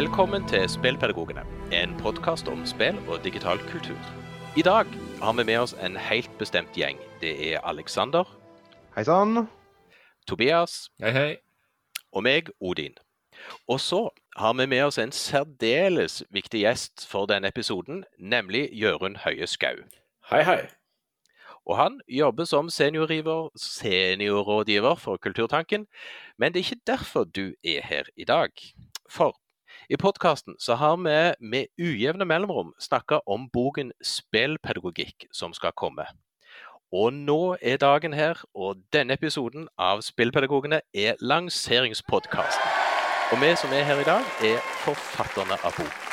Velkommen til Spillpedagogene, en podkast om spill og digital kultur. I dag har vi med oss en helt bestemt gjeng. Det er Alexander, Hei sann. Tobias Hei, hei. og meg, Odin. Og så har vi med oss en særdeles viktig gjest for denne episoden, nemlig Jørund Høie Skau. Hei, hei. Og han jobber som seniorrådgiver, seniorrådgiver for Kulturtanken, men det er ikke derfor du er her i dag. For i podkasten så har vi med ujevne mellomrom snakka om boken Spillpedagogikk som skal komme. Og nå er dagen her, og denne episoden av Spillpedagogene er lanseringspodkasten. Og vi som er her i dag, er forfatterne av boken.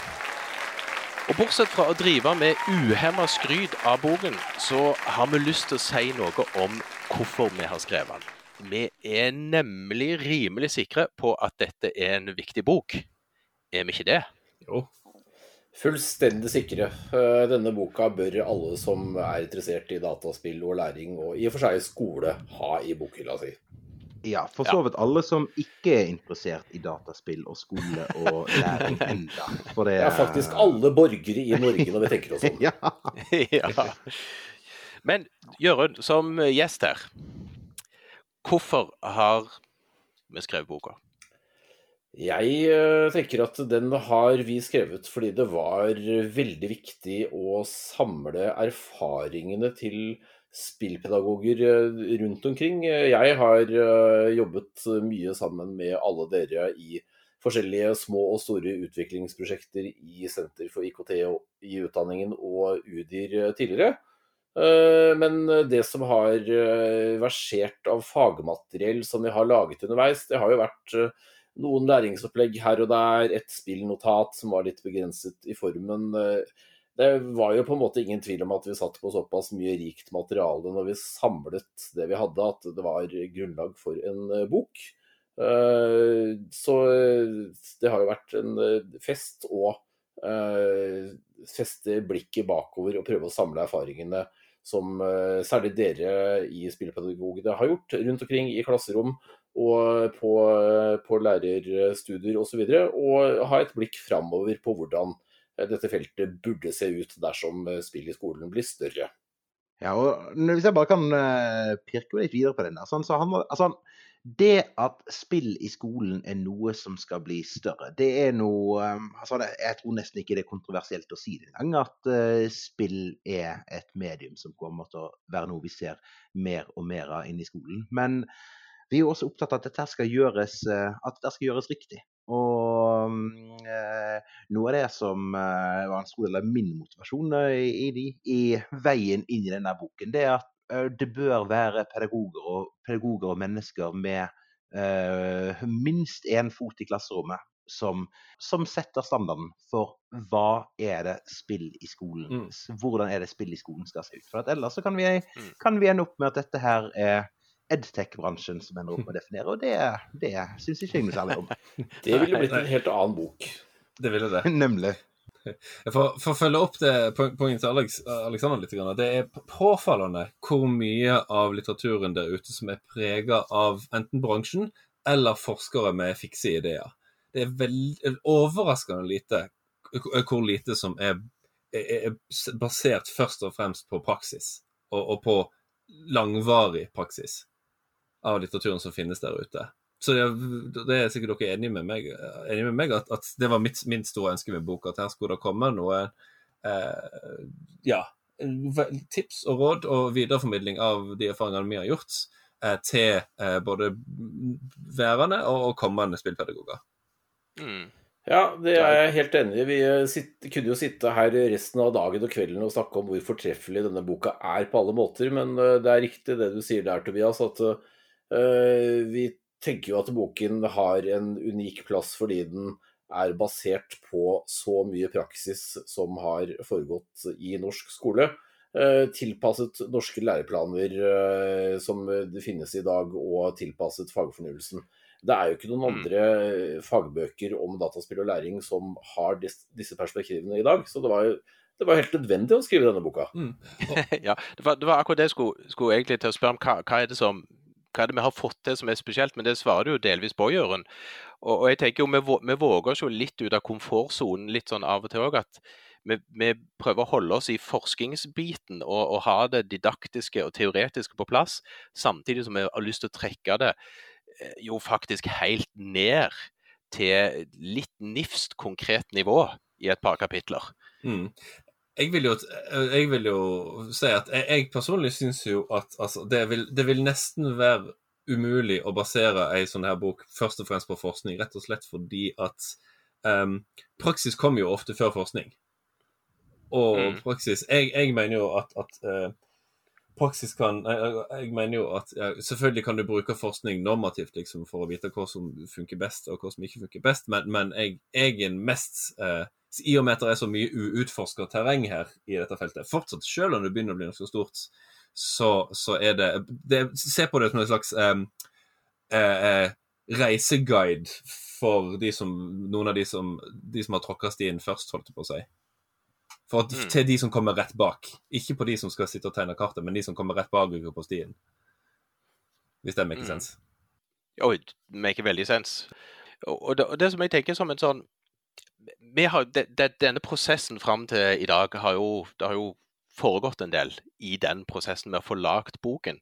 Og bortsett fra å drive med uhemma skryt av boken, så har vi lyst til å si noe om hvorfor vi har skrevet den. Vi er nemlig rimelig sikre på at dette er en viktig bok. Er vi ikke det? Jo. Fullstendig sikre. Eh, Denne boka bør alle som er interessert i dataspill og læring, og i og for seg skole, ha i bokhylla si. Ja, for så vidt alle som ikke er interessert i dataspill og skole og læring. Det Det er faktisk alle borgere i Norge når vi tenker oss om. Ja. ja. Men Jørund, som gjest her, hvorfor har vi skrevet boka? Jeg eh, tenker at den har vi skrevet fordi det var veldig viktig å samle erfaringene til spillpedagoger eh, rundt omkring. Jeg har eh, jobbet mye sammen med alle dere i forskjellige små og store utviklingsprosjekter i Senter for IKT i utdanningen og UDIR tidligere. Men det som har versert av fagmateriell som vi har laget underveis, det har jo vært noen læringsopplegg her og der, et spillnotat som var litt begrenset i formen. Eh, Det var jo på en måte ingen tvil om at vi satt på såpass mye rikt materiale når vi samlet det vi hadde, at det var grunnlag for en eh, bok. Eh, Så det har jo vært en fest å feste blikket bakover og prøve å samle erfaringene som særlig dere i Spillpedagogene har gjort rundt omkring i klasserom og på, på lærerstudier osv. Og, så og ha et blikk framover på hvordan eh, dette feltet burde se ut dersom eh, spill i skolen blir større. ja, og Hvis jeg bare kan eh, pirke litt videre på den der. Sånn, så handler, altså, det at spill i skolen er noe som skal bli større, det er noe altså, Jeg tror nesten ikke det er kontroversielt å si det engang, at spill er et medium som kommer til å være noe vi ser mer og mer av inne i skolen. Men vi er også opptatt av at dette skal gjøres, eh, at dette skal gjøres riktig. Og eh, noe av det som eh, var en stor del av min motivasjon eh, i, i, de- i veien inn i denne boken, det er at eh, det bør være pedagoger og, pedagoger og mennesker med eh, minst én fot i klasserommet som, som setter standarden for hva er det spill i skolen Mm. Hvordan er det spill i skolen skal se ut. For at ellers så kan vi, Mm. kan vi ende opp med at dette her er edtech-bransjen som ender opp med å definere, og det, det syns ikke jeg noe særlig om. Det ville blitt en helt annen bok. Det ville det. Nemlig. For, for å følge opp det poenget til Alex, Alexander litt, det er påfallende hvor mye av litteraturen der ute som er prega av enten bransjen eller forskere med fikse ideer. Det er veld, overraskende lite hvor lite som er, er, er basert først og fremst på praksis, og, og på langvarig praksis av litteraturen som finnes der ute. Så det, det er sikkert dere enige med meg, enige med meg at, at det var mitt, min store ønske med boka, at her skulle det komme noe eh, ja, tips og råd og videreformidling av de erfaringene vi har gjort, eh, til eh, både værende og, og kommende spillpedagoger. Mm. Ja, det er jeg helt enig i. Vi eh, sitt, kunne jo sitte her resten av dagen og kvelden og snakke om hvor fortreffelig denne boka er på alle måter, men eh, det er riktig det du sier der, Tobias, at eh, vi tenker jo at boken har en unik plass fordi den er basert på så mye praksis som har foregått i norsk skole. eh, Tilpasset norske læreplaner eh, som det finnes i dag, og tilpasset fagfornyelsen. Det er jo ikke noen Mm. andre eh, fagbøker om dataspill og læring som har disse perspektivene i dag. Så det var, jo- det var helt nødvendig å skrive denne boka. ja, det var, det var akkurat det jeg skulle, skulle egentlig til å spørre om. Hva, hva, er det som, hva er det vi har fått til som er spesielt? Men det svarer du jo delvis på, Jørund. Og, og jeg tenker jo, vi, vi våger oss jo litt ut av komfortsonen litt sånn av og til òg. At vi, vi prøver å holde oss i forskningsbiten og, og ha det didaktiske og teoretiske på plass, samtidig som vi har lyst til å trekke det eh, jo faktisk helt ned til litt nifst konkret nivå i et par kapitler. Mm. Jeg vil jo, jeg vil jo si at jeg, jeg personlig syns jo at altså, det, vil, det vil nesten være umulig å basere ei sånn her bok først og fremst på forskning, rett og slett fordi at um, praksis kommer jo ofte før forskning. Og Mm. praksis Jeg, jeg mener jo at, at uh, praksis kan jeg, jeg mener jo at ja, Selvfølgelig kan du bruke forskning normativt liksom, for å vite hva som funker best, og hva som ikke funker best, men, men jeg, jeg er mest eh, I og med at det er så mye uutforska terreng her i dette feltet, fortsatt selv om det begynner å bli noe stort, så, så er det, det Se på det som en slags eh, eh, reiseguide for de som, noen av de som, de som har tråkka stien først, holdt jeg på å si. At, Mm. Til de som kommer rett bak. Ikke på de som skal sitte og tegne kartet, men de som kommer rett bak på stien. Hvis det maker Mm. sense. Oi, det make veldig sens. Og, det, og det som jeg tenker som en sånn har, de, de, Denne prosessen fram til i dag har jo, det har jo foregått en del i den prosessen med å få lagd boken.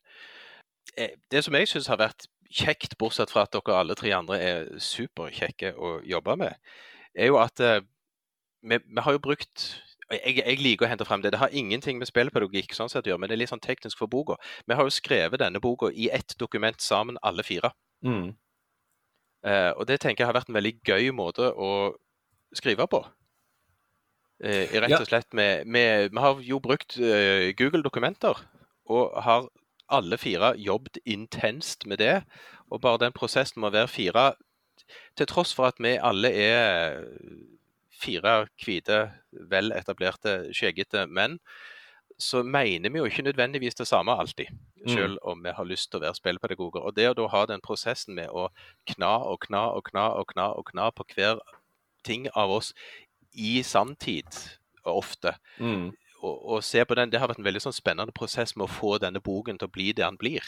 Eh, Det som jeg syns har vært kjekt, bortsett fra at dere alle tre andre er superkjekke å jobbe med, er jo at eh, vi, vi har jo brukt jeg, jeg liker å hente frem det. Det har ingenting med spillpedagogikk sånn sett å gjøre, men det er litt sånn teknisk for boka. Vi har jo skrevet denne boka i ett dokument sammen, alle fire. Mm. Uh, og det tenker jeg har vært en veldig gøy måte å skrive på. Eh, rett og slett med, med Vi har jo brukt eh, Google-dokumenter, og har alle fire jobbet intenst med det. Og bare den prosessen med å være fire, til tross for at vi alle er fire hvite, veletablerte, skjeggete menn, så mener vi jo ikke nødvendigvis det samme alltid. Selv om vi har lyst til å være spillpedagoger. Og det å da ha den prosessen med å kna og kna og kna og kna og kna på hver ting av oss i sanntid ofte, Mm. og, og se på den, det har vært en veldig sånn spennende prosess med å få denne boken til å bli det han blir.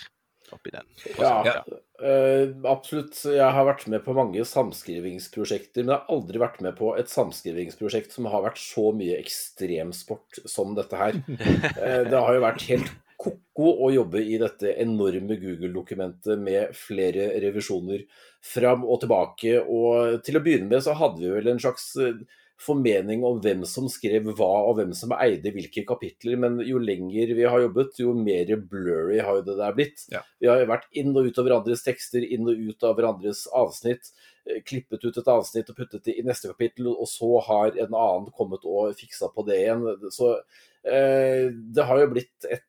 oppi den. Ja, Ja. Uh, absolutt. Jeg har vært med på mange samskrivingsprosjekter, men jeg har aldri vært med på et samskrivingsprosjekt som har vært så mye ekstremsport som dette her. uh, det har jo vært helt ko-ko å jobbe i dette enorme Google-dokumentet med flere revisjoner fram og tilbake. Og til å begynne med så hadde vi vel en slags eh, formening om hvem som skrev hva, og hvem som eide hvilke kapitler, men jo lenger vi har jobbet, jo mer blurry har jo det der blitt. Ja. Vi har vært inn og ut av hverandres tekster, inn og ut av hverandres avsnitt, eh, klippet ut et avsnitt og puttet det i neste kapittel, og så har en annen kommet og fiksa på det igjen. Så eh, det har jo blitt et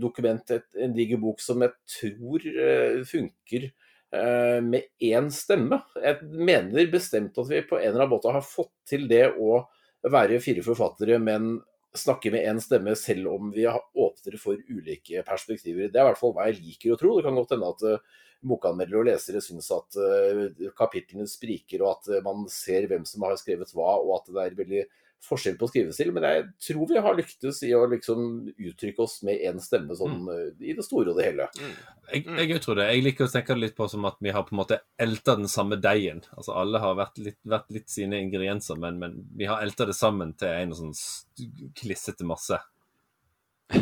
dokument, et, en diger bok, som jeg tror eh, funker eh, med én stemme. Jeg mener bestemt at vi på en eller annen måte har fått til det å være fire forfattere, men snakke med én stemme, selv om vi åpner for ulike perspektiver. Det er i hvert fall hva jeg liker å tro. Det kan godt hende at eh, bokanmeldere og lesere syns at eh, kapitlene spriker, og at eh, man ser hvem som har skrevet hva, og at det er veldig forskjell på skrivestil. Men jeg tror vi har lyktes i å liksom uttrykke oss med én stemme sånn mm. i det store og det hele. Jeg, jeg tror det. Jeg liker å tenke det litt på som at vi har på en måte elta den samme deigen. Altså Alle har vært litt, vært litt sine ingredienser, men, men vi har elta det sammen til en sånn klissete masse.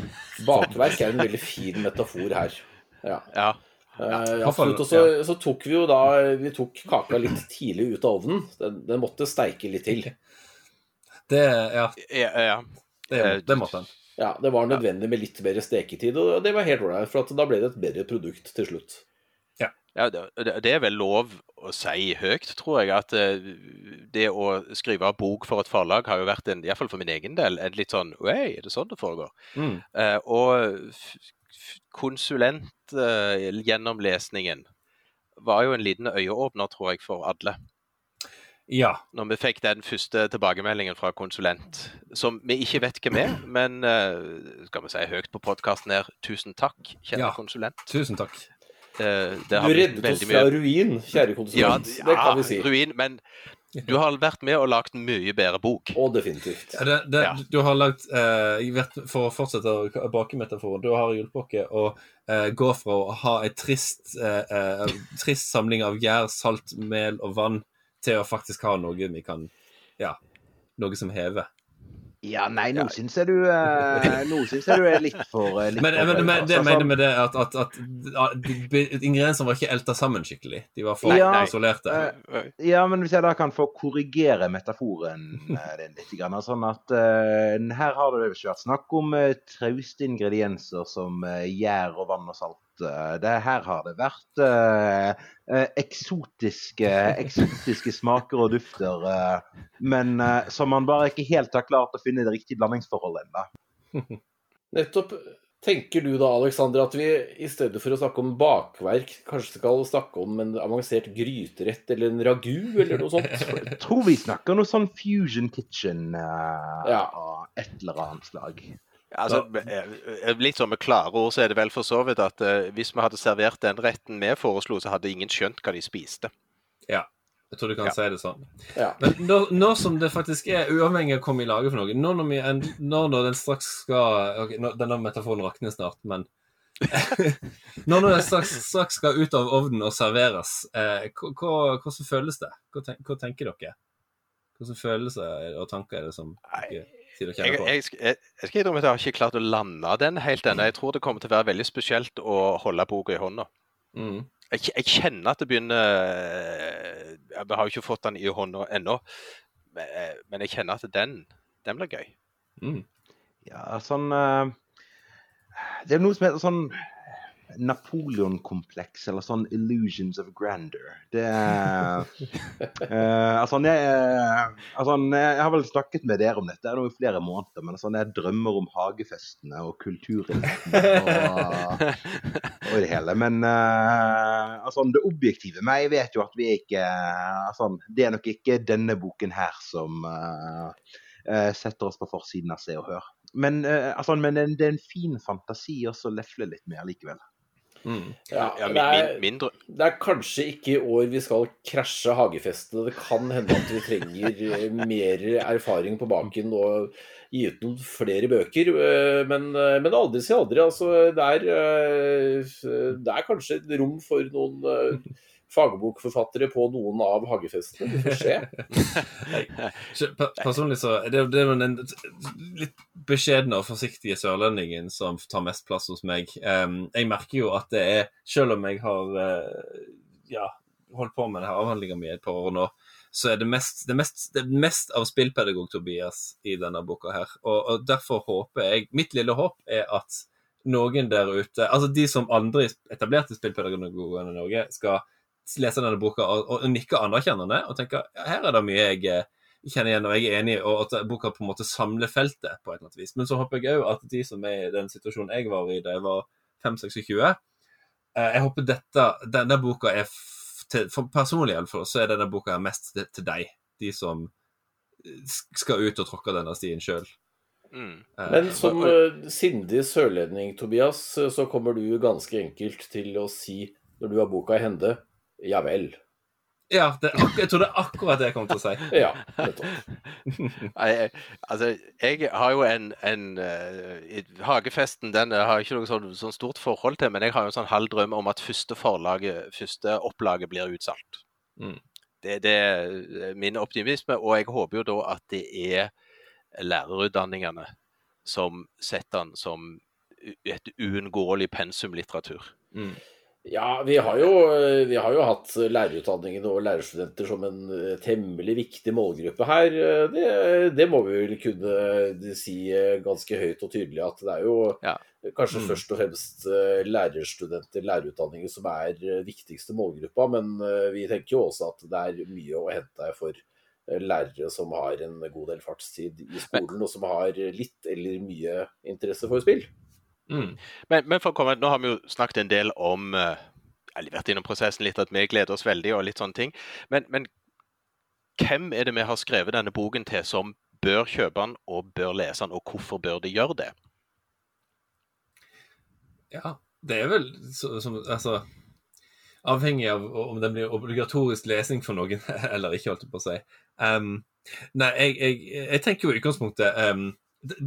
Bakverk er en veldig fin metafor her. Ja. Ja. Eh, Ja, absolutt. Og så, så tok vi jo da Vi tok kaka litt tidlig ut av ovnen. Den, den måtte steike litt til. Det, ja, Ja, ja. det, det måtte han. Ja, Det var nødvendig med litt mer steketid, og det var helt ålreit. For at da ble det et bedre produkt til slutt. Ja, det, det- det er vel lov å si høyt, tror jeg, at eh, det å skrive bok for et forlag har jo vært, en, i hvert fall for min egen del, en litt sånn Oi, er det sånn det foregår? Mm. Uh, og konsulentgjennomlesningen var jo en liten øyeåpner, tror jeg, for alle. Ja. Når vi fikk den første tilbakemeldingen fra konsulent, som vi ikke vet hvem er, men eh, skal vi si høyt på podkasten her, tusen takk, kjære Ja. konsulent. Tusen takk. Eh, det Du har reddet oss fra ruin, kjære konsulent. det kan vi si. ruin, men Du har vært med og lagd mye bedre bok. Og definitivt. Ja, det, det, Ja. Du har lagd eh, vært- For å fortsette bakemetaforen, du har hjulpet oss å eh, gå fra å ha en trist, eh, eh, trist samling av gjær, salt, mel og vann, til å faktisk ha noe vi kan Ja, noe som hever. Ja, nei, nå syns jeg du eh, Nå syns jeg du er litt for eh, litt Men, for men, høy, men altså. det jeg mener Sånn, med det, at, at, at, at ingrediensene var ikke elta sammen skikkelig. De var for Ja, isolerte. Uh, Ja, men hvis jeg da kan få korrigere metaforen din litt. Grann, sånn at uh, her har det ikke vært snakk om uh, trauste ingredienser som gjær og vann og salt. Eh, det, her har det vært eh, eh, eksotiske, eksotiske smaker og dufter. eh, men eh, som man bare ikke helt har klart å finne det riktige blandingsforholdet ennå. Nettopp. Tenker du da, Alexander, at vi i stedet for å snakke om bakverk, kanskje skal snakke om en avansert gryterett eller en ragu eller noe sånt? Jeg tror vi snakker noe sånn fusion kitchen eh, Ja. av et eller annet slag. Altså, eh, litt sånn med klare ord så er det vel for så vidt at uh, hvis vi hadde servert den retten vi foreslo, så hadde ingen skjønt hva de spiste. Ja. Jeg tror du kan Ja. si det sånn. Ja. Men nå, nå som det faktisk er uavhengig av hva vi lager for noe, nå når, vi, nå når den straks skal ok, nå, Denne metaforen rakner snart, men Nå når den straks, straks skal ut av ovnen og serveres, eh, hvordan føles det? Hva, ten, hva tenker dere? Hvilke følelser og tanker er det som dere Jeg, jeg, jeg, jeg skal innrømme at jeg har ikke klart å lande den helt ennå. Jeg tror det kommer til å være veldig spesielt å holde boka i hånda. Mm. Jeg, jeg kjenner at det begynner Jeg har jo ikke fått den i hånda ennå, men, eh, jeg kjenner at den, den blir gøy. Mm. Ja, sånn eh, Det er noe som heter sånn Napoleon-kompleks, eller sånn illusions of grandeur. Det er uh, Altså, jeg, altså, jeg har vel snakket med dere om dette nå i flere måneder, men altså, jeg drømmer om hagefestene og kulturen og, og det hele. Men uh, altså, det objektive meg vet jo at vi ikke altså, Det er nok ikke denne boken her som eh, eh, setter oss på forsiden av Se og Hør. Men, eh, altså, men det er en fin fantasi også å lefle litt med allikevel. Mm. Ja, Ja, det, min, er, min, mindre det er kanskje ikke i år vi skal krasje hagefestene. Det kan hende at vi trenger eh, mer erfaring på baken og gi ut noen flere bøker. eh, Men, eh, men aldri si aldri. Altså, det, er, det er kanskje et rom for noen fagbokforfattere på noen av hagefestene. Det får skje. Personlig så det, det er jo den litt beskjedne og forsiktige sørlendingen som tar mest plass hos meg. Jeg merker jo at det er, selv om jeg har eh, ja, holdt på med denne avhandlinga mi et par år nå, så er det mest, det mest, det mest av spillpedagog Tobias i denne boka her. Og, og derfor håper jeg Mitt lille håp er at noen der ute, altså de som andre etablerte spillpedagogene i Norge, skal lese denne boka og, og nikke anerkjennende og tenke ja, her er det mye jeg eh, kjenner igjen og jeg er enig i, og at boka på en måte samler feltet på et eller annet vis. Men så håper jeg òg at de som er i den situasjonen jeg var i da jeg var 5-26, eh, jeg håper dette, denne boka er til, for Personlig iallfall, så er denne boka mest til, til deg. De som eh, skal ut og tråkke denne stien sjøl. mm. Men som eh, sindig sørlending, Tobias, eh, så kommer du ganske enkelt til å si når du har boka i hende ja vel. Ja, det, jeg tror det er akkurat det jeg kommer til å si. Ja, jeg- altså, jeg har jo en, en uh, Hagefesten den har jeg ikke noe sånn, sånn stort forhold til, men jeg har jo en sånn halv drøm om at første forlaget, første opplaget blir utsolgt. Mm. Det, det er min optimisme, og jeg håper jo da at det er lærerutdanningene som setter den som et uunngåelig pensumlitteratur. Mm. Ja, vi har, jo, vi har jo hatt lærerutdanningen og lærerstudenter som en eh, temmelig viktig målgruppe her. Eh, Det, det må vi vel kunne si eh, ganske høyt og tydelig at det er jo Ja. kanskje Mm. først og fremst lærerstudenter, lærerutdanninger som er viktigste målgruppa, men vi tenker jo også at det er mye å hente for lærere som har en god del fartstid i skolen, og som har litt eller mye interesse for spill. Mm. Men, men for å komme, nå har vi jo snakket en del om eh, Eller vært innom prosessen litt, at vi gleder oss veldig og litt sånne ting. Men, men hvem er det vi har skrevet denne boken til som bør kjøpe den og bør lese den, og hvorfor bør de gjøre det? Ja, det er vel så, som Altså avhengig av om det blir obligatorisk lesing for noen eller ikke, holdt jeg på å si. Um, nei, jeg, jeg, jeg, tenker jo i utgangspunktet um,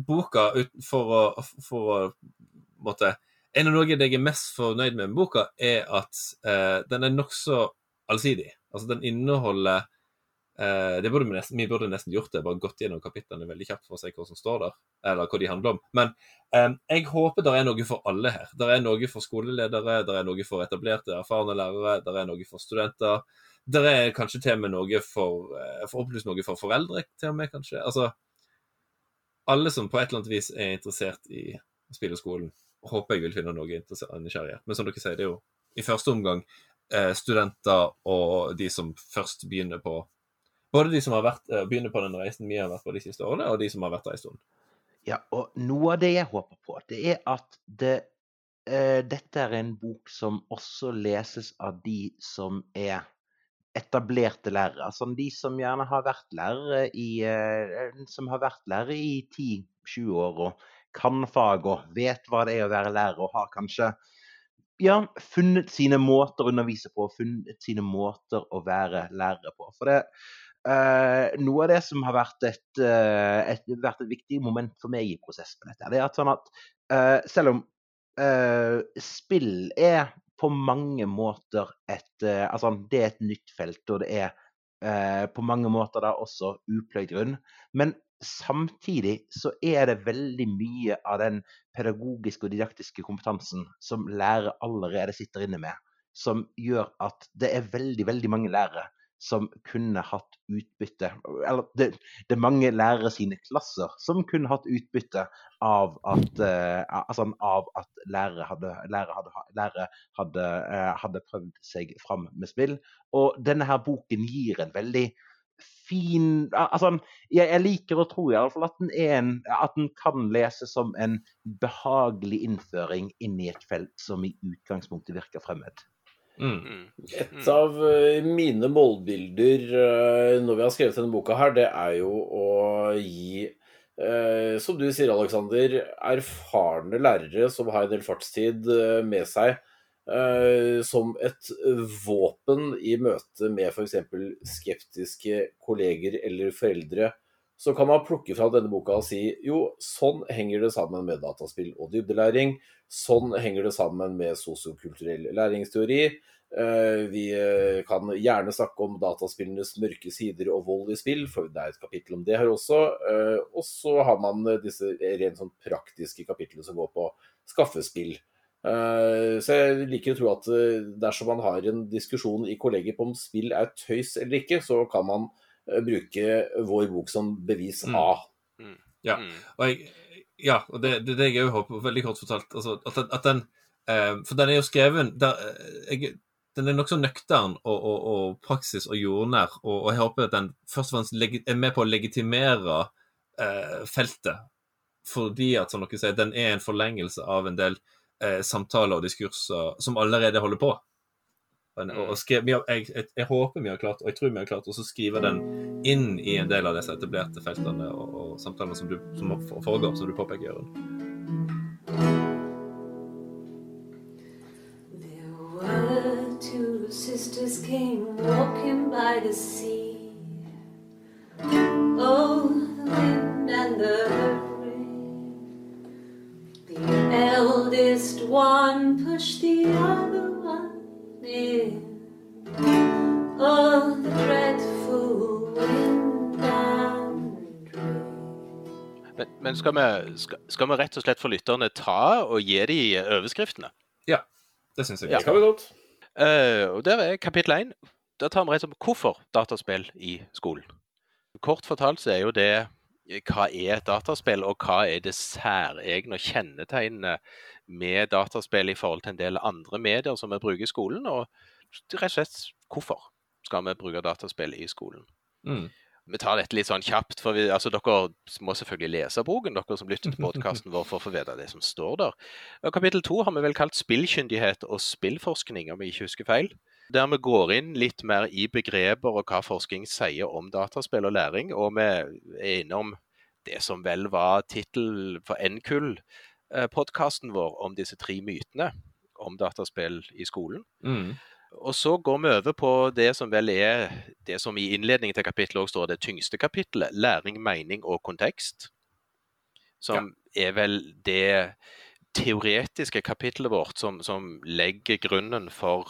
Boka for å, for å måtte En av noe jeg er mest fornøyd med med boka, er at eh, den er nokså allsidig. Altså, den inneholder eh, det burde vi, nesten, vi, burde nesten gjort det, bare gått gjennom kapitlene veldig kjapt for å se hva som står der, eller hva de handler om. Men eh, jeg håper det er noe for alle her. Det er noe for skoleledere, det er noe for etablerte, erfarne lærere, det er noe for studenter. Det er kanskje til og med noe for for opplyst noe for foreldre, til og med, kanskje. Altså, alle som på et eller annet vis er interessert i spill og skolen, håper jeg vil finne noe nysgjerrighet. Men som dere sier, det er jo i første omgang eh, studenter og de som først begynner på både de som har vært, uh, begynner på den reisen vi har vært på de siste årene, og de som har vært der en stund. Ja, og noe av det jeg håper på, det er at det, eh, dette er en bok som også leses av de som er etablerte lærere. Altså de som gjerne har vært lærere i, eh, som har vært lærere i 10-20 år og kan fag og vet hva det er å være lærer og har kanskje ja, funnet sine måter å undervise på, funnet sine måter å være lærere på. For det, eh, noe av det som har vært et, uh, et, vært et, viktig moment for meg i prosessen med dette, det er at, sånn at eh, selv om spill er på mange måter et Altså, det er et nytt felt, og det er på mange måter da også upløyd grunn. Men samtidig så er det veldig mye av den pedagogiske og didaktiske kompetansen som lærere allerede sitter inne med, som gjør at det er veldig, veldig mange lærere som kunne hatt utbytte Eller det, det, er mange lærere sine klasser som kunne hatt utbytte av at, uh, altså, av at lærere, hadde, lærere, hadde, lærere hadde, uh, hadde, prøvd seg fram med spill. Og denne her boken gir en veldig fin altså, jeg, jeg liker å tro i alle fall at den, en, at den kan leses som en behagelig innføring inn i et felt som i utgangspunktet virker fremmed. Mm. mm. Et av eh, mine målbilder eh, når vi har skrevet denne boka, her, det er jo å gi, eh, som du sier, Aleksander, erfarne lærere som har en del fartstid med seg, som et våpen i møte med f.eks. skeptiske kolleger eller foreldre. Så kan man plukke fra denne boka og si jo, sånn henger det sammen med dataspill og dybdelæring. Sånn henger det sammen med sosiokulturell læringsteori. Eh, vi eh, kan gjerne snakke om dataspillenes mørke sider og vold i spill, for det er et kapittel om det her også. Eh, og så har man disse rent sånn praktiske kapitlene som går på skaffespill. Så jeg liker å tro at dersom man har en diskusjon i kollegiet på om spill er tøys eller ikke, så kan man bruke vår bok som bevis mm. A. Mm. Mm. Ja, og jeg, ja, og det, det, det jeg òg håper, veldig kort fortalt, altså, at, at, den eh, For den er jo skreven der, eh, jeg, Den er nokså nøktern og, og, og, praksis og jordnær, og, og, jeg håper at den først og fremst er med på å legitimere eh, feltet. Fordi at, som dere sier, den er en forlengelse av en del eh, samtaler og diskurser som allerede holder på. Og, skrev, jeg, jeg, jeg, håper vi har klart, og jeg tror vi har klart, å skrive den inn i en del av disse etablerte feltene og, og samtalene som, som foregår, som du påpeker, Jørund. Two sisters came walking by the sea. Oh, the wind and the earth eldest one pushed the other Oh, men, men skal, vi, skal, skal, vi, rett og slett for lytterne ta og gi de overskriftene? Ja, det syns jeg. Ja. Skal vi godt. Uh, og Der er kapittel én. Da tar vi rett og slett hvorfor dataspill i skolen. Kort fortalt så er jo det hva er et dataspill, og hva er det særegne og kjennetegnene med dataspill i forhold til en del andre medier som vi bruker i skolen, og rett og slett hvorfor skal vi bruke dataspill i skolen. Mm. Vi tar dette litt sånn kjapt, for vi, altså, dere må selvfølgelig lese boken, dere som lytter til podkasten vår, for å få vite det som står der. Og kapittel to har vi vel kalt 'Spillkyndighet og spillforskning', om vi ikke husker feil. Der vi går inn litt mer i begreper og hva forskning sier om dataspill og læring. Og vi er innom det som vel var tittel for NKUL, Eh, vår om disse tre mytene om dataspill i skolen. Mm. Og så går vi over på det som vel er det som i innledningen til kapittelet òg står det tyngste kapittelet. Læring, mening og kontekst. Som er vel det teoretiske kapittelet vårt som, som legger grunnen for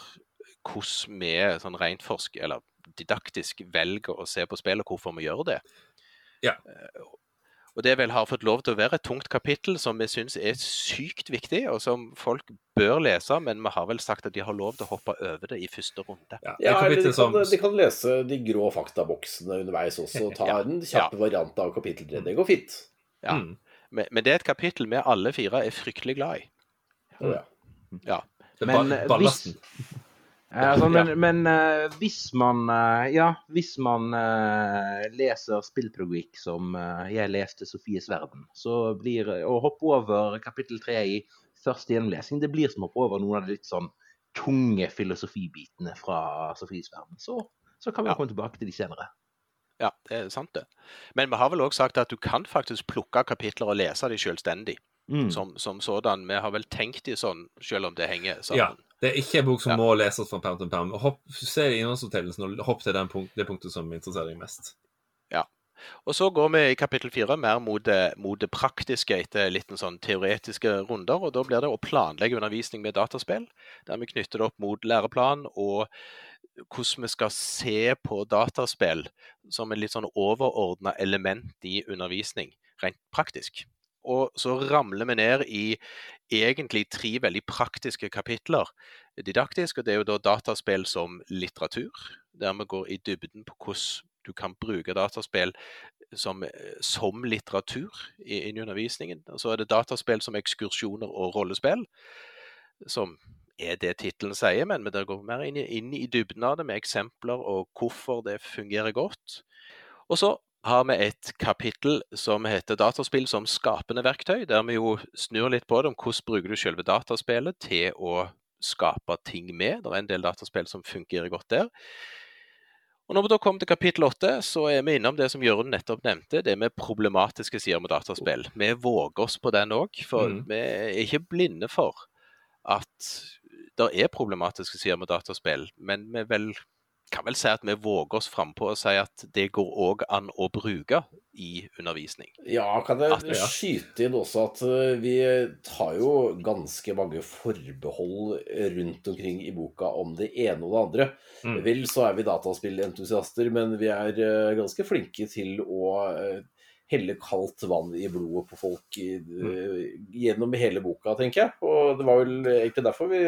hvordan vi sånn rent forsk, eller didaktisk velger å se på spill, og hvorfor vi gjør det. Ja. Eh, Og det vel har fått lov til å være et tungt kapittel som vi syns er sykt viktig, og som folk bør lese, men vi har vel sagt at de har lov til å hoppe over det i første runde. Ja, Ja, eller de kan, de kan lese de grå faktaboksene underveis også, og ta Ja, en kjapp variant av kapittel 3. Det går fint. Ja. Mm. Men, men det er et kapittel vi alle fire er fryktelig glad i. Å, ja. Ja. Det er Men, ba- eh, ballasten. Eh, Altså, men men eh, hvis man eh, Ja, hvis man eh, leser spillprogikk som eh, jeg leste Sofies verden, så blir eh, å hoppe over kapittel tre i første gjennomlesing, det blir som å hoppe over noen av de litt sånn tunge filosofibitene fra Sofies verden. Så, så kan vi Ja. komme tilbake til de senere. Ja, det er sant det. Men vi har vel òg sagt at du kan faktisk plukke kapitler og lese de selvstendig. Mm. Som, som sådan. Vi har vel tenkt de sånn, selv om det henger sammen. Ja. Det er ikke en bok som Ja. må leses fra perm til perm. Hopp, se innholdsfortellelsen og hopp til den punkt, det punktet som interesserer deg mest. Ja. Og så går vi i kapittel fire mer mot det, mot det praktiske etter litt sånn teoretiske runder. og Da blir det å planlegge undervisning med dataspill, der vi knytter det opp mot læreplan og hvordan vi skal se på dataspill som et litt sånn overordna element i undervisning, rent praktisk. Og så ramler vi ned i egentlig tre veldig praktiske kapitler. Didaktisk, og det er jo da dataspill som litteratur, der vi går i dybden på hvordan du kan bruke dataspill som, eh, som litteratur inn i undervisningen. Og så er det dataspill som ekskursjoner og rollespill, som er det tittelen sier, men det går mer inn i, inn i dybden av det med eksempler og hvorfor det fungerer godt. Og så har vi et kapittel som heter dataspill som skapende verktøy, der vi jo snur litt på det om hvordan bruker du selve dataspillet til å skape ting med. Det er en del dataspill som fungerer godt der. Og Når vi da kommer til kapittel åtte, så er vi innom det som Jørund nettopp nevnte, det med problematiske sider med dataspill. Vi våger oss på den òg, for Mm. vi er ikke blinde for at det er problematiske sider med dataspill. Men vi vel, kan vel si at vi våger oss frampå og si at det går òg an å bruke i undervisning. Ja, kan jeg At- ja. skyte inn også at eh, vi tar jo ganske mange forbehold rundt omkring i boka om det ene og det andre. Mm. Vel, så er vi dataspillentusiaster, men vi er eh, ganske flinke til å eh, helle kaldt vann i blodet på folk i, mm. gjennom hele boka, tenker jeg. Og det var vel egentlig derfor vi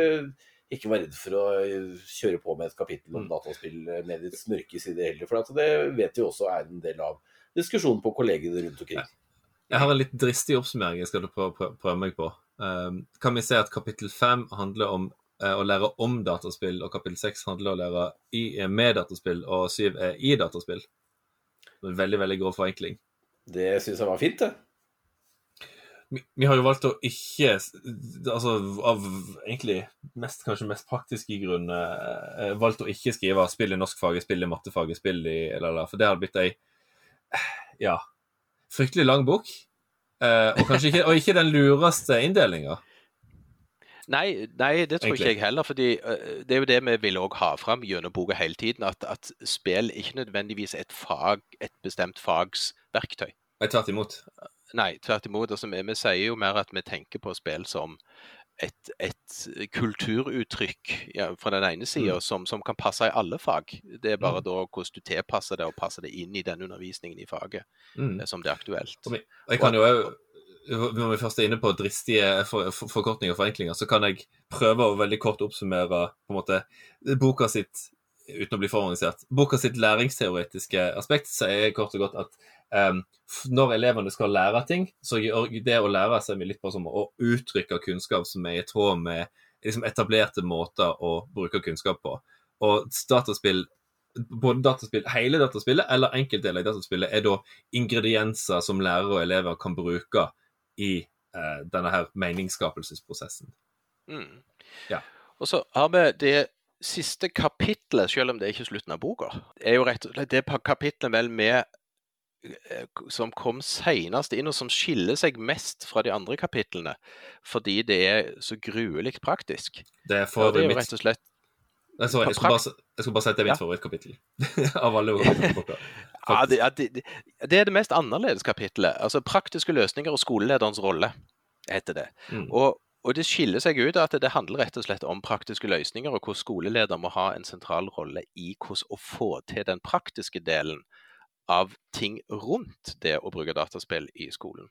ikke var redd for å eh, kjøre på med et kapittel om Mm. dataspillmediets mørke side heller. For det vet vi også er en del av diskusjonen på kollegene rundt omkring. Jeg har en litt dristig oppsummering jeg skal prøve, prøve, prøve meg på. Um, kan vi se at kapittel fem handler om eh, å lære om dataspill, og kapittel seks handler om å lære i, eh, med dataspill, og syv er i dataspill. En veldig, veldig grov forenkling. Det syns jeg var fint, det. Vi, vi har jo valgt å ikke Altså av egentlig mest, kanskje mest praktiske grunner eh, valgt å ikke skrive spill i norskfaget, spill i mattefaget, spill i eller, eller, For det hadde blitt ei ja, fryktelig lang bok. Eh, og kanskje ikke, og ikke den lureste inndelinga. Nei, nei, det tror Egentlig. ikke jeg heller. fordi Det er jo det vi vil også ha fram gjennom boka hele tiden. At, at spill ikke nødvendigvis er et fag, et bestemt fags verktøy. Nei, tvert imot. Nei, tvert imot. Altså, vi, vi sier jo mer at vi tenker på spill som et, et kulturuttrykk ja, fra den ene sida Mm. som, som kan passe i alle fag. Det er bare da hvordan du tilpasser det og passer det inn i den undervisningen i faget Mm. eh, som det er aktuelt. Og Jeg kan jo Når vi først er inne på dristige for, for, forkortninger og forenklinger, så kan jeg prøve å veldig kort oppsummere på en måte boka sitt uten å bli fororganisert. Boka sitt læringsteoretiske aspekt sier kort og godt at um, når elevene skal lære ting, så gjør det å lære seg litt på som å uttrykke kunnskap som er i tråd med liksom etablerte måter å bruke kunnskap på. Og dataspill både dataspill, hele dataspillet eller enkeltdeler i dataspillet er da ingredienser som lærere og elever kan bruke i eh, denne her meningsskapelsesprosessen. Mm. Ja. Og så har vi det siste kapitlet, selv om det er ikke slutten av boka. er jo rett og slett det kapitlet vel med eh, som kom senest inn, og som skiller seg mest fra de andre kapitlene, fordi det er så gruelig praktisk. Det er for ja, det er jo rett og slett Nei, sorry, jeg skulle, bare, jeg skulle bare si at det er mitt Ja. favorittkapittel av alle hovedboka. Ja, det, ja, det, det er det mest annerledes kapittelet. Altså Praktiske løsninger og skolelederens rolle, heter det. Mm. Og, og det skiller seg ut at det handler rett og slett om praktiske løsninger, og hvordan skoleleder må ha en sentral rolle i hvordan å få til den praktiske delen av ting rundt det å bruke dataspill i skolen.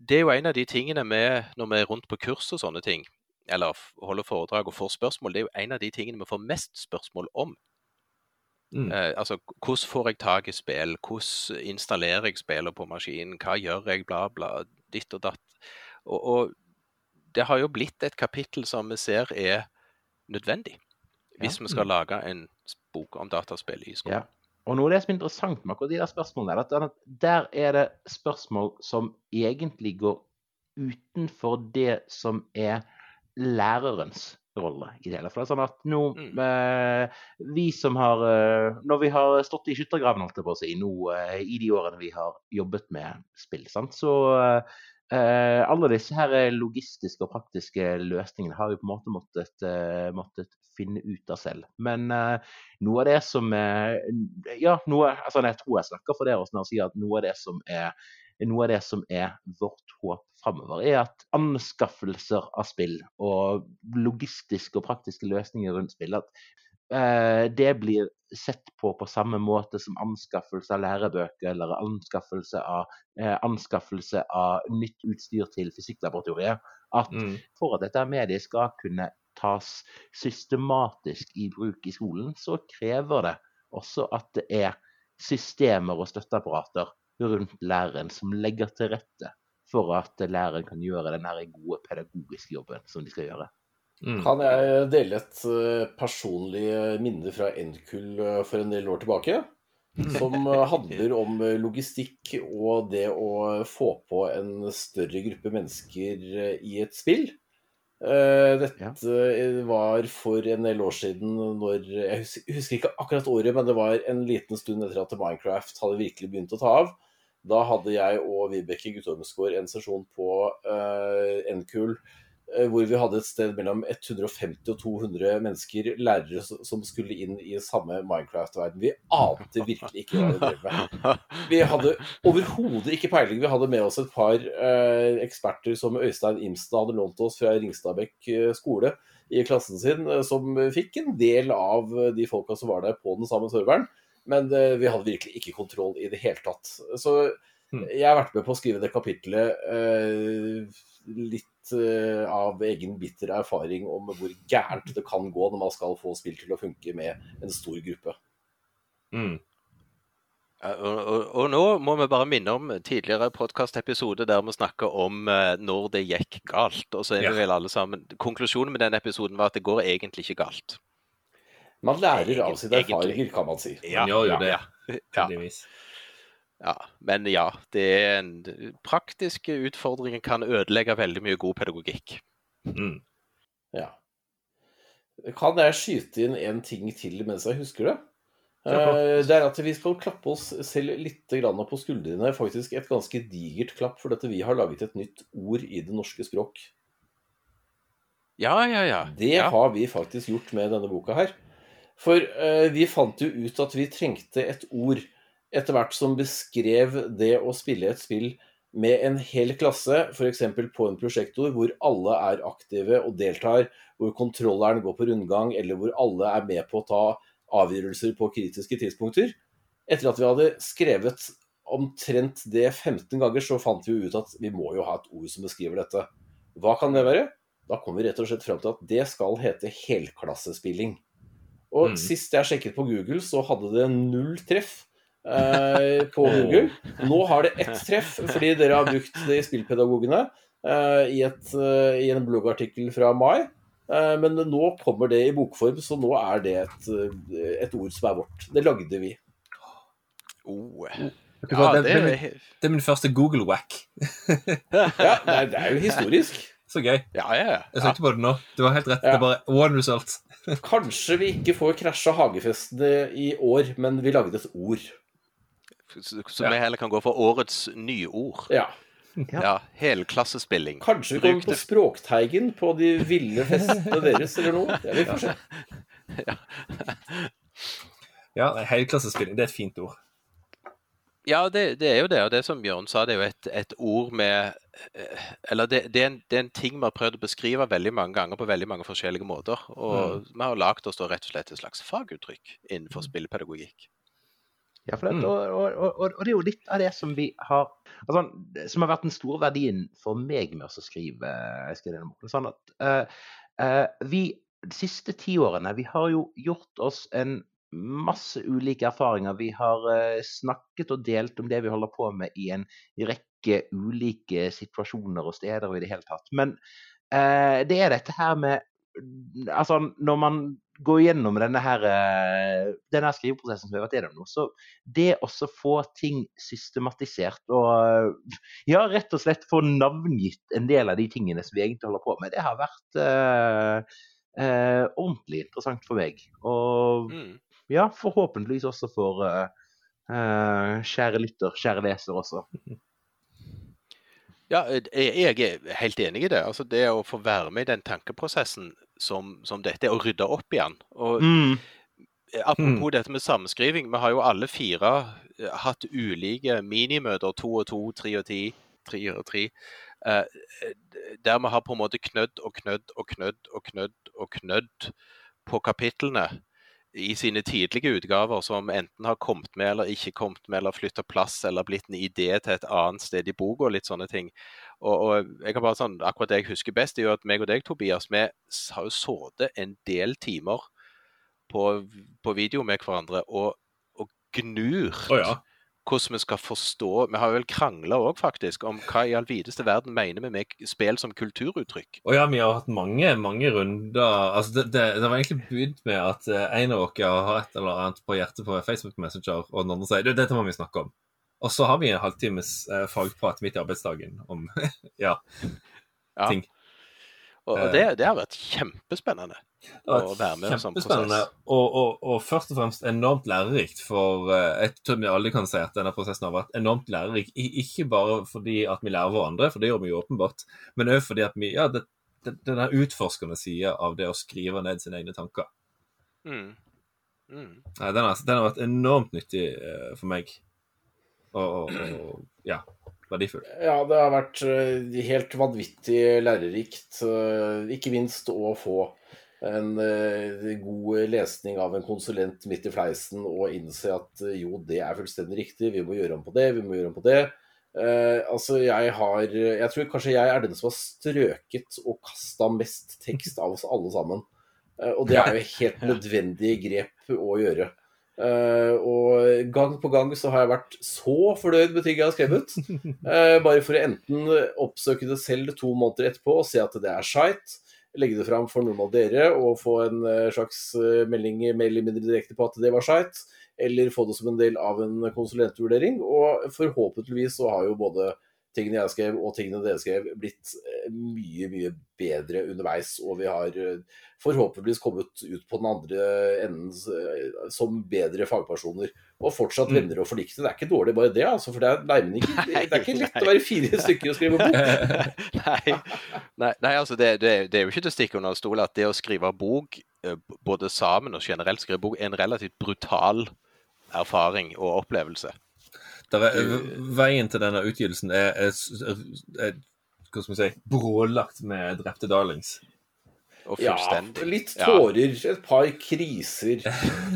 Det er jo en av de tingene vi, når vi er rundt på kurs og sånne ting, eller holder foredrag og får spørsmål, det er jo en av de tingene vi får mest spørsmål om. Mm. Eh, altså, hvordan får jeg tak i spill? Hvordan installerer jeg spillene på maskinen? Hva gjør jeg? Bla, bla, ditt og datt. Og, og det har jo blitt et kapittel som vi ser er nødvendig hvis vi skal lage en bok om dataspill i skolen. Ja. Og noe av det som er interessant med akkurat de der spørsmålene, er at der er det spørsmål som egentlig går utenfor det som er lærerens rolle i det hele. For det er sånn at nå Mm. eh, Vi som har eh, Når vi har stått i skyttergraven, holdt jeg på å si, nå eh, i de årene vi har jobbet med spill, sant, så eh, alle disse her logistiske og praktiske løsningene har vi på en måte måttet, eh, måttet finne ut av selv. Men eh, noe av det som er Ja, noe altså Jeg tror jeg snakker for dere når jeg sier at noe av det som er av det som er vårt håp framover, er at anskaffelser av spill og logistiske og praktiske løsninger rundt spill, at eh, det blir sett på på samme måte som anskaffelse av lærebøker eller anskaffelse av, eh, anskaffelse av nytt utstyr til fysikklaboratoriet. At Mm. for at dette mediet skal kunne tas systematisk i bruk i skolen, så krever det også at det er systemer og støtteapparater rundt læreren som legger til rette for at læreren kan gjøre den gode pedagogiske jobben som de skal gjøre. Mm. Kan jeg dele et eh, personlig minne fra NKUL eh, for en del år tilbake? Som eh, handler om logistikk og det å få på en større gruppe mennesker i et spill. Dette var for en del år siden når Jeg hus- husker ikke akkurat året, men det var en liten stund etter at Minecraft hadde virkelig begynt å ta av. Da hadde jeg og Vibeke Guttormsgaard en sesjon på uh, NKUL hvor vi hadde et sted mellom 150 og 200 mennesker, lærere som skulle inn i samme Minecraft-verden. Vi ante virkelig ikke hva vi drev med. Vi hadde overhodet ikke peiling. Vi hadde med oss et par eh, eksperter som Øystein Imstad hadde lånt oss fra Ringstadbekk eh, skole i klassen sin, eh, som fikk en del av eh, de folka som var der på den samme serveren. Men eh, vi hadde virkelig ikke kontroll i det hele tatt. Så Hmm. jeg har vært med på å skrive det kapitlet eh, litt eh, av egen bitter erfaring om hvor gærent det kan gå når man skal få spill til å funke med en stor gruppe. Mm. Og, og, og nå må vi bare minne om tidligere podkastepisode der vi snakker om eh, når det gikk galt. Og så er Ja. vi vel alle sammen Konklusjonen med den episoden var at det går egentlig ikke galt. Man lærer av sine erfaringer, kan man si. Man gjør jo det, Ja, ja, heldigvis. Ja. Men ja, det er en praktiske utfordringer kan ødelegge veldig mye god pedagogikk. Mm. Ja. Kan jeg skyte inn en ting til mens jeg husker det? Eh, Det er at vi skal klappe oss selv litt på skuldrene. Faktisk et ganske digert klapp, for dette vi har laget et nytt ord i det norske språk. Ja, ja, ja. Det ja. har vi faktisk gjort med denne boka her. For eh, vi fant jo ut at vi trengte et ord etter hvert som beskrev det å spille et spill med en hel klasse, f.eks. på en prosjektor hvor alle er aktive og deltar, hvor kontrolleren går på rundgang, eller hvor alle er med på å ta avgjørelser på kritiske tidspunkter. Etter at vi hadde skrevet omtrent det 15 ganger, så fant vi jo ut at vi må jo ha et ord som beskriver dette. Hva kan det være? Da kom vi rett og slett frem til at det skal hete helklassespilling. Og Mm. sist jeg sjekket på Google, så hadde det null treff eh, på Google. Nå har det ett treff, fordi dere har brukt det i Spillpedagogene eh, i, et, eh, i en bloggartikkel fra mai. Eh, men nå kommer det i bokform, så nå er det et, eh, et ord som er vårt. Det lagde vi. Oh. Ja, det, er min- det er min første Google-wack. Ja, det er, det er jo historisk. Så gøy. Ja, ja, ja. Jeg søkte på det nå. Du har helt rett. Ja. Det er bare one result. Kanskje vi ikke får krasja hagefestene i år, men vi lagde et ord. Så, så vi heller kan gå for årets nyord. Ja. Ja. Ja, helklassespilling. Kanskje vi kommer på. Språkteigen på de ville festene deres eller noe. Ja, vi får se. Ja, helklassespilling, det er et fint ord. Ja, det, det, er jo det. Og det som Bjørn sa, det er jo et, et ord med eh, Eller det, det, er en, det, er en, ting vi har prøvd å beskrive veldig mange ganger på veldig mange forskjellige måter. Og mm. vi har lagd oss da rett og slett et slags faguttrykk innenfor mm. spillpedagogikk. Ja, det, mm. og, og, og, og, det er jo litt av det som vi har altså, Som har vært den store verdien for meg med å skrive, denne boken. Sånn at uh, uh, vi de siste ti årene vi har jo gjort oss en masse ulike erfaringer. Vi har uh, snakket og delt om det vi holder på med i en rekke ulike situasjoner og steder og i det hele tatt. Men det er dette her med Altså, når man gå gjennom denne, her, eh, denne skriveprosessen som vi har vært gjennom nå, så det å få ting systematisert og ja, rett og slett få navngitt en del av de tingene som vi egentlig holder på med, det har vært eh, eh, ordentlig interessant for meg. Og mm. ja, forhåpentligvis også for eh, eh kjære lytter, kjære leser også. Ja, jeg er helt enig i det. Altså Det å få være med i den tankeprosessen som, som dette, og rydde opp igjen. Og mm. Apropos mm. dette med sammenskriving. Vi har jo alle fire eh, hatt ulike minimøter, to og to, tre og ti, tre og tre. Eh, der vi har på en måte knødd og knødd og knødd og knødd og knødd på kapitlene i sine tidlige utgaver, som enten har kommet med eller ikke kommet med, eller flytta plass, eller blitt en idé til et annet sted i boka, litt sånne ting. Og, og, jeg kan bare sånn, Akkurat det jeg husker best, er jo at meg og deg, Tobias, vi har jo sittet en del timer på, på video med hverandre og, og gnurt oh, ja. hvordan vi skal forstå Vi har vel krangla òg, faktisk, om hva i all videste verden mener vi med spill som kulturuttrykk. Og ja, vi har hatt mange mange runder. altså Det, det, det var egentlig begynt med at eh, en av oss har et eller annet på hjertet på Facebook Messenger, og den andre sier dette må vi snakke om. Og så har vi en halvtimes eh, fagprat midt i arbeidsdagen om ja, ja. ting. Og, det, det, har vært kjempespennende å være med i sånn prosess. Og, og, og, først og fremst enormt lærerikt, for eh, jeg tror vi alle kan si at denne prosessen har vært enormt lærerik. Ikke bare fordi at vi lærer hverandre, for det gjør vi jo åpenbart, men òg fordi at vi ja, det, det, denne utforskende sida av det å skrive ned sine egne tanker. Mm. Mm. Nei, den, har, den, har, vært enormt nyttig uh, for meg og, og, ja, verdifull. Ja, det har vært eh, helt vanvittig lærerikt. Eh, ikke minst å få en uh, god lesning av en konsulent midt i fleisen og innse at uh, jo, det er fullstendig riktig, vi må gjøre om på det, vi må gjøre om på det. Uh, altså, jeg har Jeg tror kanskje jeg er den som har strøket og kasta mest tekst av oss alle sammen. og det er jo helt nødvendig grep å gjøre. Uh, og gang på gang så har jeg vært så fornøyd med ting jeg har skrevet. Uh, bare for å enten oppsøke det selv to måneder etterpå og se at det er skeit, legge det fram for noen av dere og få en uh, slags melding mer eller mindre direkte på at det var skeit, eller få det som en del av en konsulentvurdering. Og forhåpentligvis så har jo både tingene jeg skrev og tingene dere skrev, blitt mye, mye bedre underveis. Og vi har forhåpentligvis kommet ut på den andre enden eh, som bedre fagpersoner. Og fortsatt mm. venner og forlikte. Det er ikke dårlig bare det, altså, for det er, nei, ikke, det er ikke lett å være fire stykker og skrive bok. nei, nei, nei, altså det, det, det, er jo ikke til å stikke under stol at det å skrive bok, eh, både sammen og generelt skrive bok, er en relativt brutal erfaring og opplevelse. Er, veien til denne utgivelsen er, er, er, hva skal vi si, brålagt med drepte darlings. Ja, litt tårer, ja. et par kriser.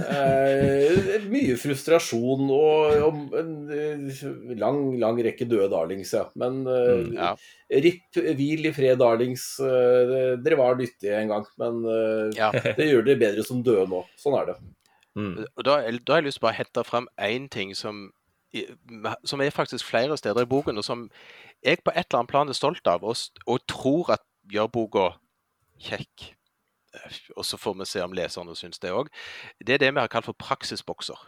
Eh, mye frustrasjon og, og, en eh, lang, lang rekke døde darlings, ja. Men eh, mm, ja. ripp, hvil i fred, darlings. Eh, dere var nyttige en gang, men ja. det gjør dere bedre som døde nå. Sånn er det. Mm. Da, da, har jeg lyst til å hente fram én ting som, som er faktisk flere steder i boken, og som jeg på et eller annet plan er stolt av, og, og tror at gjør boka kjekk. Eh, og så får vi se om leserne syns det òg. Det er det vi har kalt for praksisbokser.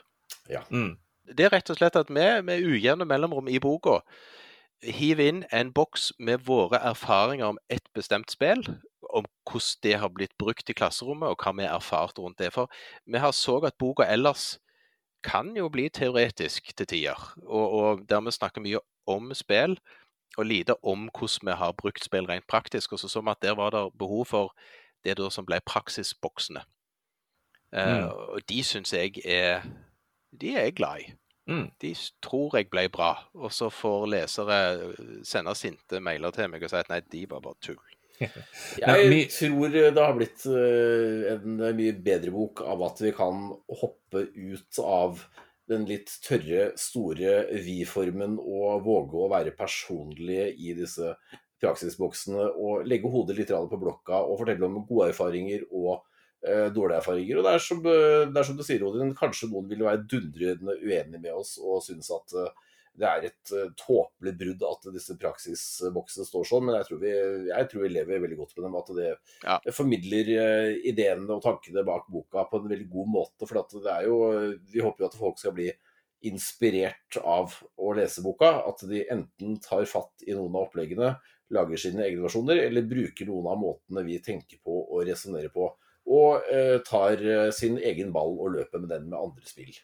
Ja. Mm. Det er rett og slett at vi med ujevne mellomrom i boka hiver inn en boks med våre erfaringer om et bestemt spill. Om hvordan det har blitt brukt i klasserommet, og hva vi har erfart rundt det. For vi har så at boka ellers kan jo bli teoretisk til tider. Og, og der vi snakker mye om spill, og lite om hvordan vi har brukt spill rent praktisk. Og så så vi at der var det behov for det som ble praksisboksene. Mm. Uh, Og de syns jeg er De er jeg glad i. Mm. De tror jeg ble bra, og så får lesere eh, sende sinte mailer til meg og si at nei, de var bare tull. Jeg mi- tror det har blitt eh, en mye bedre bok av at vi kan hoppe ut av den litt tørre, store vi-formen og våge å være personlige i disse praksisboksene og legge hodet litt på blokka og fortelle om gode erfaringer og eh, dårlige erfaringer. Og det er som, eh, det er som du sier, Odin, kanskje noen vil være dundrende uenig med oss og synes at eh, det er et uh, tåpelig brudd at disse praksisboksene står sånn, men jeg tror, vi, jeg tror vi lever veldig godt med dem. At det Ja. formidler eh, ideene og tankene bak boka på en veldig god måte. For at det er jo, vi håper jo at folk skal bli inspirert av å lese boka. At de enten tar fatt i noen av oppleggene, lager sine egne versjoner, eller bruker noen av måtene vi tenker på og resonnerer på. Og eh, tar eh, sin egen ball og løper med den med andre spill.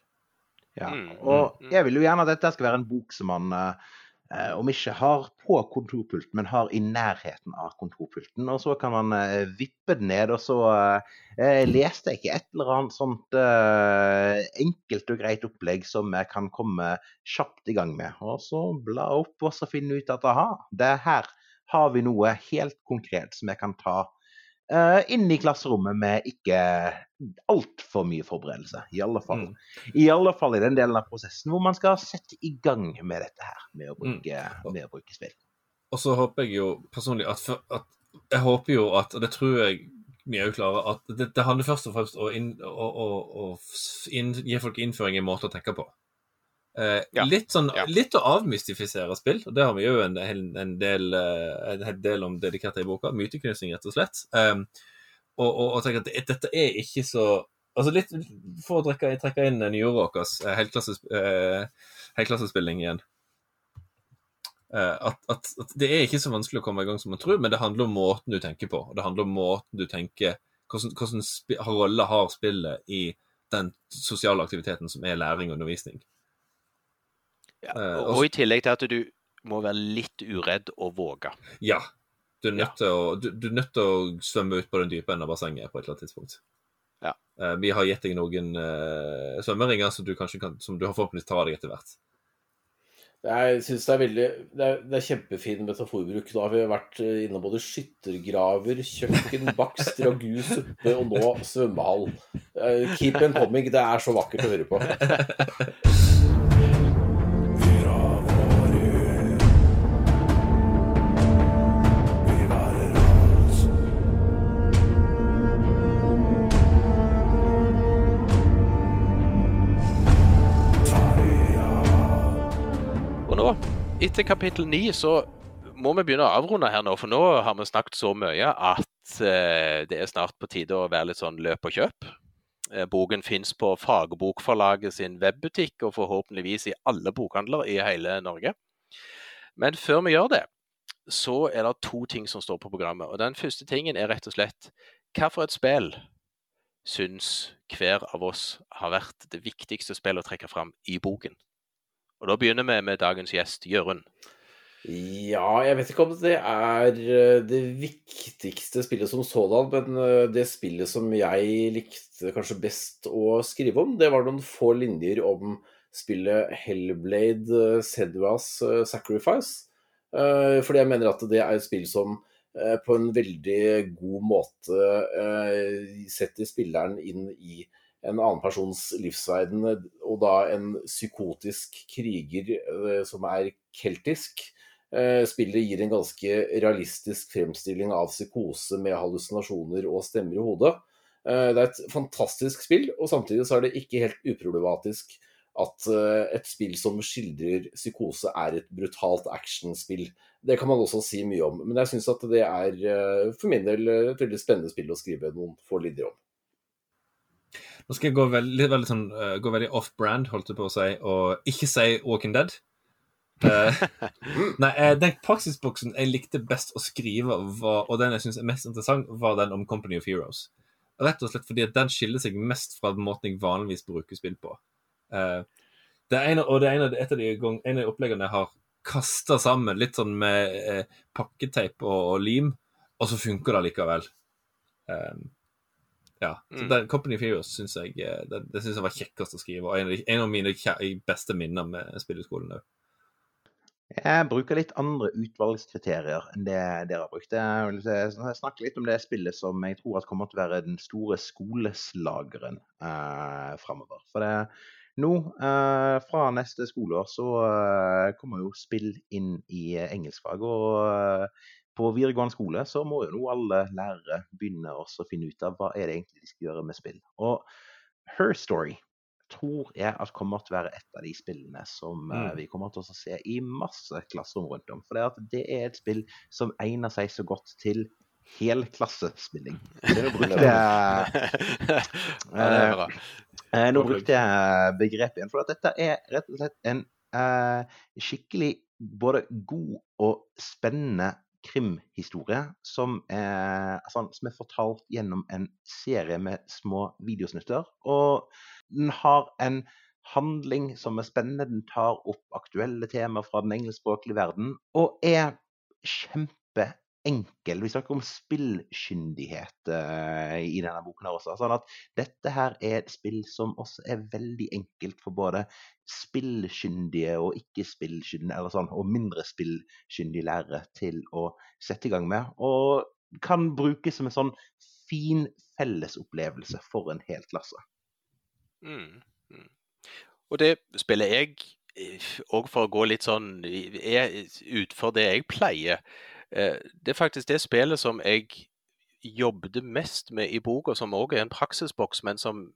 Ja. Mm, Og mm, mm. jeg vil jo gjerne at dette skal være en bok som man eh, om ikke har på kontorpulten, men har i nærheten av kontorpulten. Og så kan man eh, vippe den ned, og så eh, leste jeg ikke et eller annet sånt eh, enkelt og greit opplegg som jeg kan komme kjapt i gang med. Og så bla opp og så finne ut at aha, det her har vi noe helt konkret som jeg kan ta eh, inn i klasserommet med ikke altfor mye forberedelse. I alle fall. Mm. I alle fall i den delen av prosessen hvor man skal sette i gang med dette her, med å bruke, med å bruke spill. Og så håper jeg jo personlig at, at Jeg håper jo at, og det tror jeg mye òg klarer, at det, det handler først og fremst om å, inn, å, å, å inn, gi folk innføring i måter å tenke på. Eh, Ja. Litt sånn, Ja. litt å avmystifisere spill, og det har vi jo en, en, del, eh, en hel del om dedikert i boka. Myteknusing, rett og slett. Um, og, og, og tenke at det, dette er ikke så Altså litt For å trekke, trekke inn New Yorkers eh, helklassespilling igjen. At, at, at det er ikke så vanskelig å komme i gang som man tror, men det handler om måten du tenker på. og Det handler om måten du tenker hvordan rolle har spillet i den sosiale aktiviteten som er læring og undervisning. Ja. Eh, Og, og i tillegg til at du må være litt uredd og våge. Ja. Du er nødt, til, å, du, du er nødt til å svømme ut på den dype enden av bassenget på et eller annet tidspunkt. Ja. Eh, vi har gitt deg noen uh, svømmeringer som du kan, som du har forhåpentligvis tar av deg etter hvert. Jeg synes det er veldig Det er, det er kjempefin metaforbruk. Nå har vi vært inne innom både skyttergraver, kjøkken, bakst, ragu, suppe og nå svømmehall. Eh, Keep on coming. Det er så vakkert å høre på. etter kapittel ni, så må vi begynne å avrunde her nå, for nå har vi snakket så mye at eh, det er snart på tide å være litt sånn løp og kjøp. Eh, boken fins på Fagbokforlaget sin webbutikk, og forhåpentligvis i alle bokhandler i hele Norge. Men før vi gjør det, så er det to ting som står på programmet. Og den første tingen er rett og slett hva for et spill syns hver av oss har vært det viktigste spillet å trekke fram i boken? Og da begynner vi med dagens gjest, Jørund. Ja, jeg vet ikke om det er eh, det viktigste spillet som sådan, men eh, det spillet som jeg likte kanskje best å skrive om, det var noen få linjer om spillet Hellblade Sedwas eh, Sacrifice. Eh, Fordi jeg mener at det er et spill som på en veldig god måte setter spilleren inn i en annen persons livsverden, og da en psykotisk kriger eh, som er keltisk. Eh, Spillet gir en ganske realistisk fremstilling av psykose med hallusinasjoner og stemmer i hodet. Eh, Det er et fantastisk spill, og samtidig så er det ikke helt uproblematisk at et spill som skildrer psykose er et brutalt actionspill. Det kan man også si mye om, men jeg syns at det er for min del et veldig spennende spill å skrive noen få linjer om. Nå skal jeg gå veldig, veldig, sånn, uh, gå veldig off-brand, holdt jeg på å si, og ikke si Walking Dead. Uh, nei, eh, den praksisboksen jeg likte best å skrive, var, og den jeg syns er mest interessant, var den om Company of Heroes. Rett og slett fordi at den skiller seg mest fra måten jeg vanligvis bruker spill på. Uh, det ene, og det er et av de, gang, en av de oppleggene jeg har kasta sammen, litt sånn med eh, pakketeip og, og lim, og så funker det likevel. Eh, Ja, så Mm. den Company of Heroes syns jeg, eh, det, det synes jeg var kjekkest å skrive. Og en av, de, en av mine kjæ- beste minner med spilleskolen òg. Jeg bruker litt andre utvalgskriterier enn det dere har brukt. Jeg vil si- snakke litt om det spillet som jeg tror at kommer til å være den store skoleslageren eh, framover. For det, nå, eh, fra neste skoleår, så eh, kommer jo spill inn i eh, engelskfag. Og eh, på videregående skole så må jo nå alle lærere begynne også å finne ut av hva er det egentlig de skal gjøre med spill. Og Her Story tror jeg at kommer til å være et av de spillene som eh, Mm. vi kommer til å se i masse klasserom rundt om. For det, det er et spill som egner seg så godt til helklassespilling. Det nå brukte jeg, er eh, nå brukte jeg begrepet igjen, for at dette er rett og slett en uh, skikkelig både god og spennende krimhistorie som er, altså, som er fortalt gjennom en serie med små videosnutter. Og den har en handling som er spennende. Den tar opp aktuelle temaer fra den engelskspråklige verden, og er kjempeenkel. Vi snakker om spillkyndighet eh, i denne boken her også. Sånn at dette her er et spill som også er veldig enkelt for både spillkyndige og ikke spillkyndige, eller sånn, og mindre spillkyndige lærere til å sette i gang med. Og kan brukes som en sånn fin fellesopplevelse for en hel klasse. Mm. Mm. Og det spiller jeg òg for å gå litt sånn utfor det jeg pleier. Eh, Det er faktisk det spillet som jeg jobbet mest med i boka, som òg er en praksisboks, men som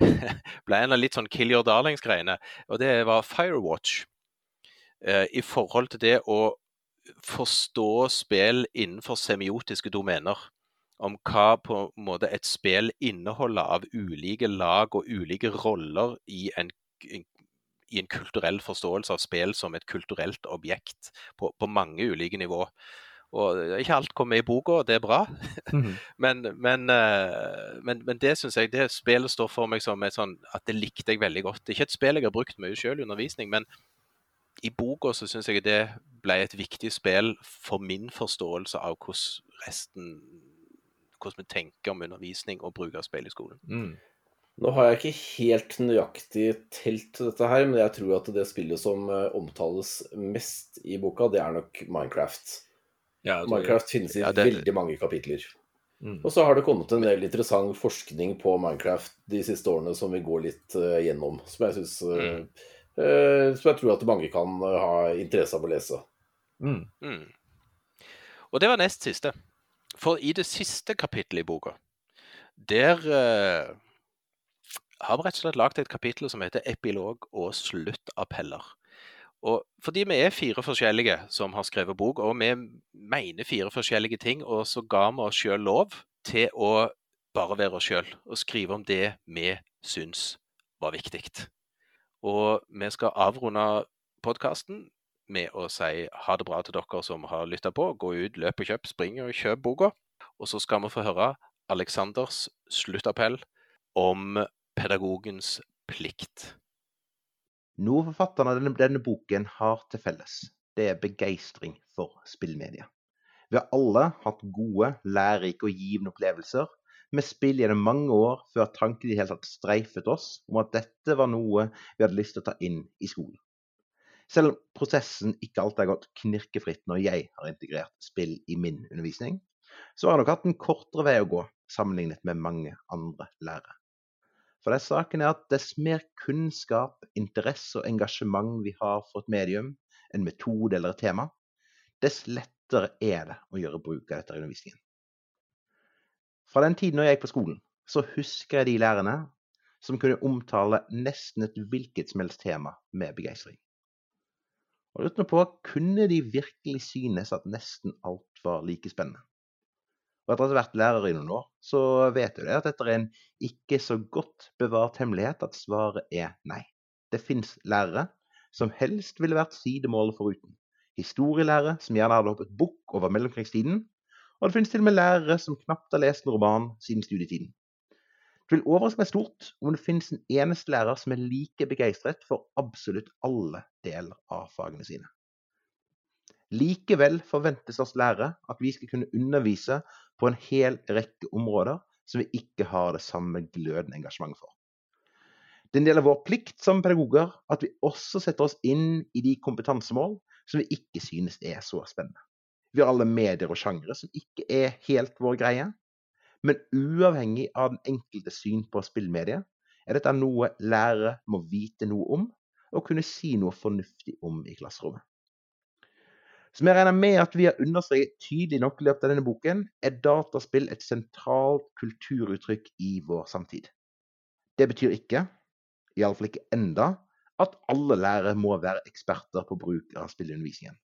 ble en av litt sånn kill your darlings-greiene. Og det var Firewatch. Eh, I forhold til det å forstå spill innenfor semiotiske domener. Om hva på en måte et spill inneholder av ulike lag og ulike roller i en, i en kulturell forståelse av spill som et kulturelt objekt på, på mange ulike nivå. Og Ikke alt kommer i boka, og det er bra, men, men, eh, men, men det syns jeg det spillet står for meg som et sånn, at det likte jeg veldig godt. Det er ikke et spill jeg har brukt mye selv i undervisning, men i boka så syns jeg det ble et viktig spill for min forståelse av hvordan resten hvordan vi tenker om undervisning og bruk av speil i skolen. Mm. Nå har jeg ikke helt nøyaktig telt dette her, men jeg tror at det spillet som eh, omtales mest i boka, det er nok Minecraft. Ja, Minecraft finnes i Ja, det- veldig mange kapitler. Mm. Og så har det kommet en del interessant forskning på Minecraft de siste årene som vi går litt uh, gjennom, som jeg synes, uh, Mm. uh, som jeg tror at mange kan eh, ha interesse av å lese. Mm. Mm. Og det var nest siste. For i det siste kapittelet i boka, der eh, har vi rett og slett lagd et kapittel som heter 'Epilog og sluttappeller'. Og fordi vi er fire forskjellige som har skrevet bok, og vi mener fire forskjellige ting, og så ga vi oss sjøl lov til å bare være oss sjøl og skrive om det vi syns var viktig. Og vi skal avrunde podkasten med å si ha det bra til dere som har lytta på. Gå ut, løp og kjøp, spring og kjøp boka. Og så skal vi få høre Aleksanders sluttappell om pedagogens plikt. Noe forfatterne av denne, denne boken har til felles, det er begeistring for spillmedia. Vi har alle hatt gode, lærerike og givende opplevelser med spill gjennom mange år før tanken i det hele tatt streifet oss om at dette var noe vi hadde lyst til å ta inn i skolen. Selv om prosessen ikke alltid har gått knirkefritt når jeg har integrert spill i min undervisning, så har jeg nok hatt en kortere vei å gå sammenlignet med mange andre lærere. For det saken er at dess mer kunnskap, interesse og engasjement vi har for et medium, en metode eller et tema, dess lettere er det å gjøre bruk av dette i undervisningen. Fra den tiden når jeg gikk på skolen, så husker jeg de lærerne som kunne omtale nesten et hvilket som helst tema med begeistring. Og lurte på, kunne de virkelig synes at nesten alt var like spennende? Og etter å ha vært lærer i noen år, så vet du at dette er en ikke så godt bevart hemmelighet at svaret er nei. Det fins lærere som helst ville vært sidemålet foruten. Historielærere som gjerne hadde hoppet bukk over mellomkrigstiden. Og det finnes til og med lærere som knapt har lest en roman siden studietiden. Det vil overraske meg stort om det finnes en eneste lærer som er like begeistret for absolutt alle deler av fagene sine. Likevel forventes oss lærere at vi skal kunne undervise på en hel rekke områder som vi ikke har det samme glødende engasjementet for. Det er en del av vår plikt som pedagoger at vi også setter oss inn i de kompetansemål som vi ikke synes er så spennende. Vi har alle medier og sjangre som ikke er helt vår greie. Men uavhengig av den enkelte syn på spillmediet, er dette noe lærere må vite noe om, og kunne si noe fornuftig om i klasserommet. Som jeg regner med at vi har understreket tydelig nok i løpet av denne boken, er dataspill et sentralt kulturuttrykk i vår samtid. Det betyr ikke, iallfall ikke enda, at alle lærere må være eksperter på bruk av spillundervisningen.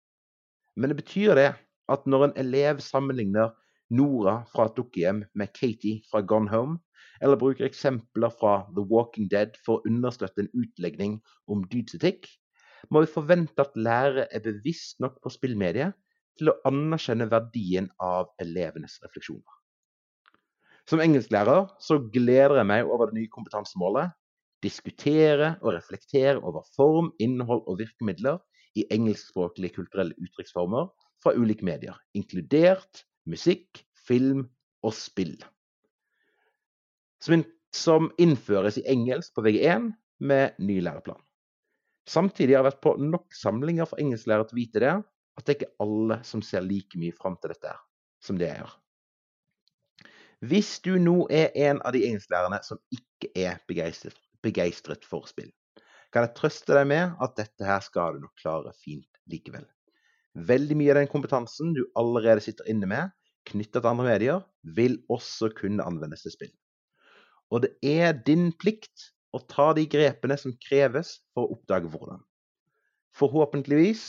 Men det betyr det at når en elev sammenligner Nora fra et dukkehjem med Katie fra Gone Home, eller bruker eksempler fra The Walking Dead for å understøtte en utlegning om dydsetikk, må vi forvente at lærere er bevisst nok på spillmediet til å anerkjenne verdien av elevenes refleksjoner. Som engelsklærer så gleder jeg meg over det nye kompetansemålet. Diskutere og reflektere over form, innhold og virkemidler i engelskspråklige kulturelle uttrykksformer fra ulike medier, inkludert musikk, film og spill. Som innføres i engelsk på VG1 med ny læreplan. Samtidig har jeg vært på nok samlinger for engelsklærere til å vite det, at det er ikke alle som ser like mye fram til dette som det jeg gjør. Hvis du nå er en av de engelsklærerne som ikke er begeistret, begeistret for spill, kan jeg trøste deg med at dette her skal du nok klare fint likevel. Veldig mye av den kompetansen du allerede sitter inne med, knyttet til andre medier, vil også kunne anvendes til spill. Og det er din plikt og ta de grepene som kreves for å oppdage hvordan. Forhåpentligvis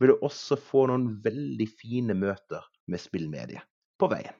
vil du også få noen veldig fine møter med spillmediet på veien.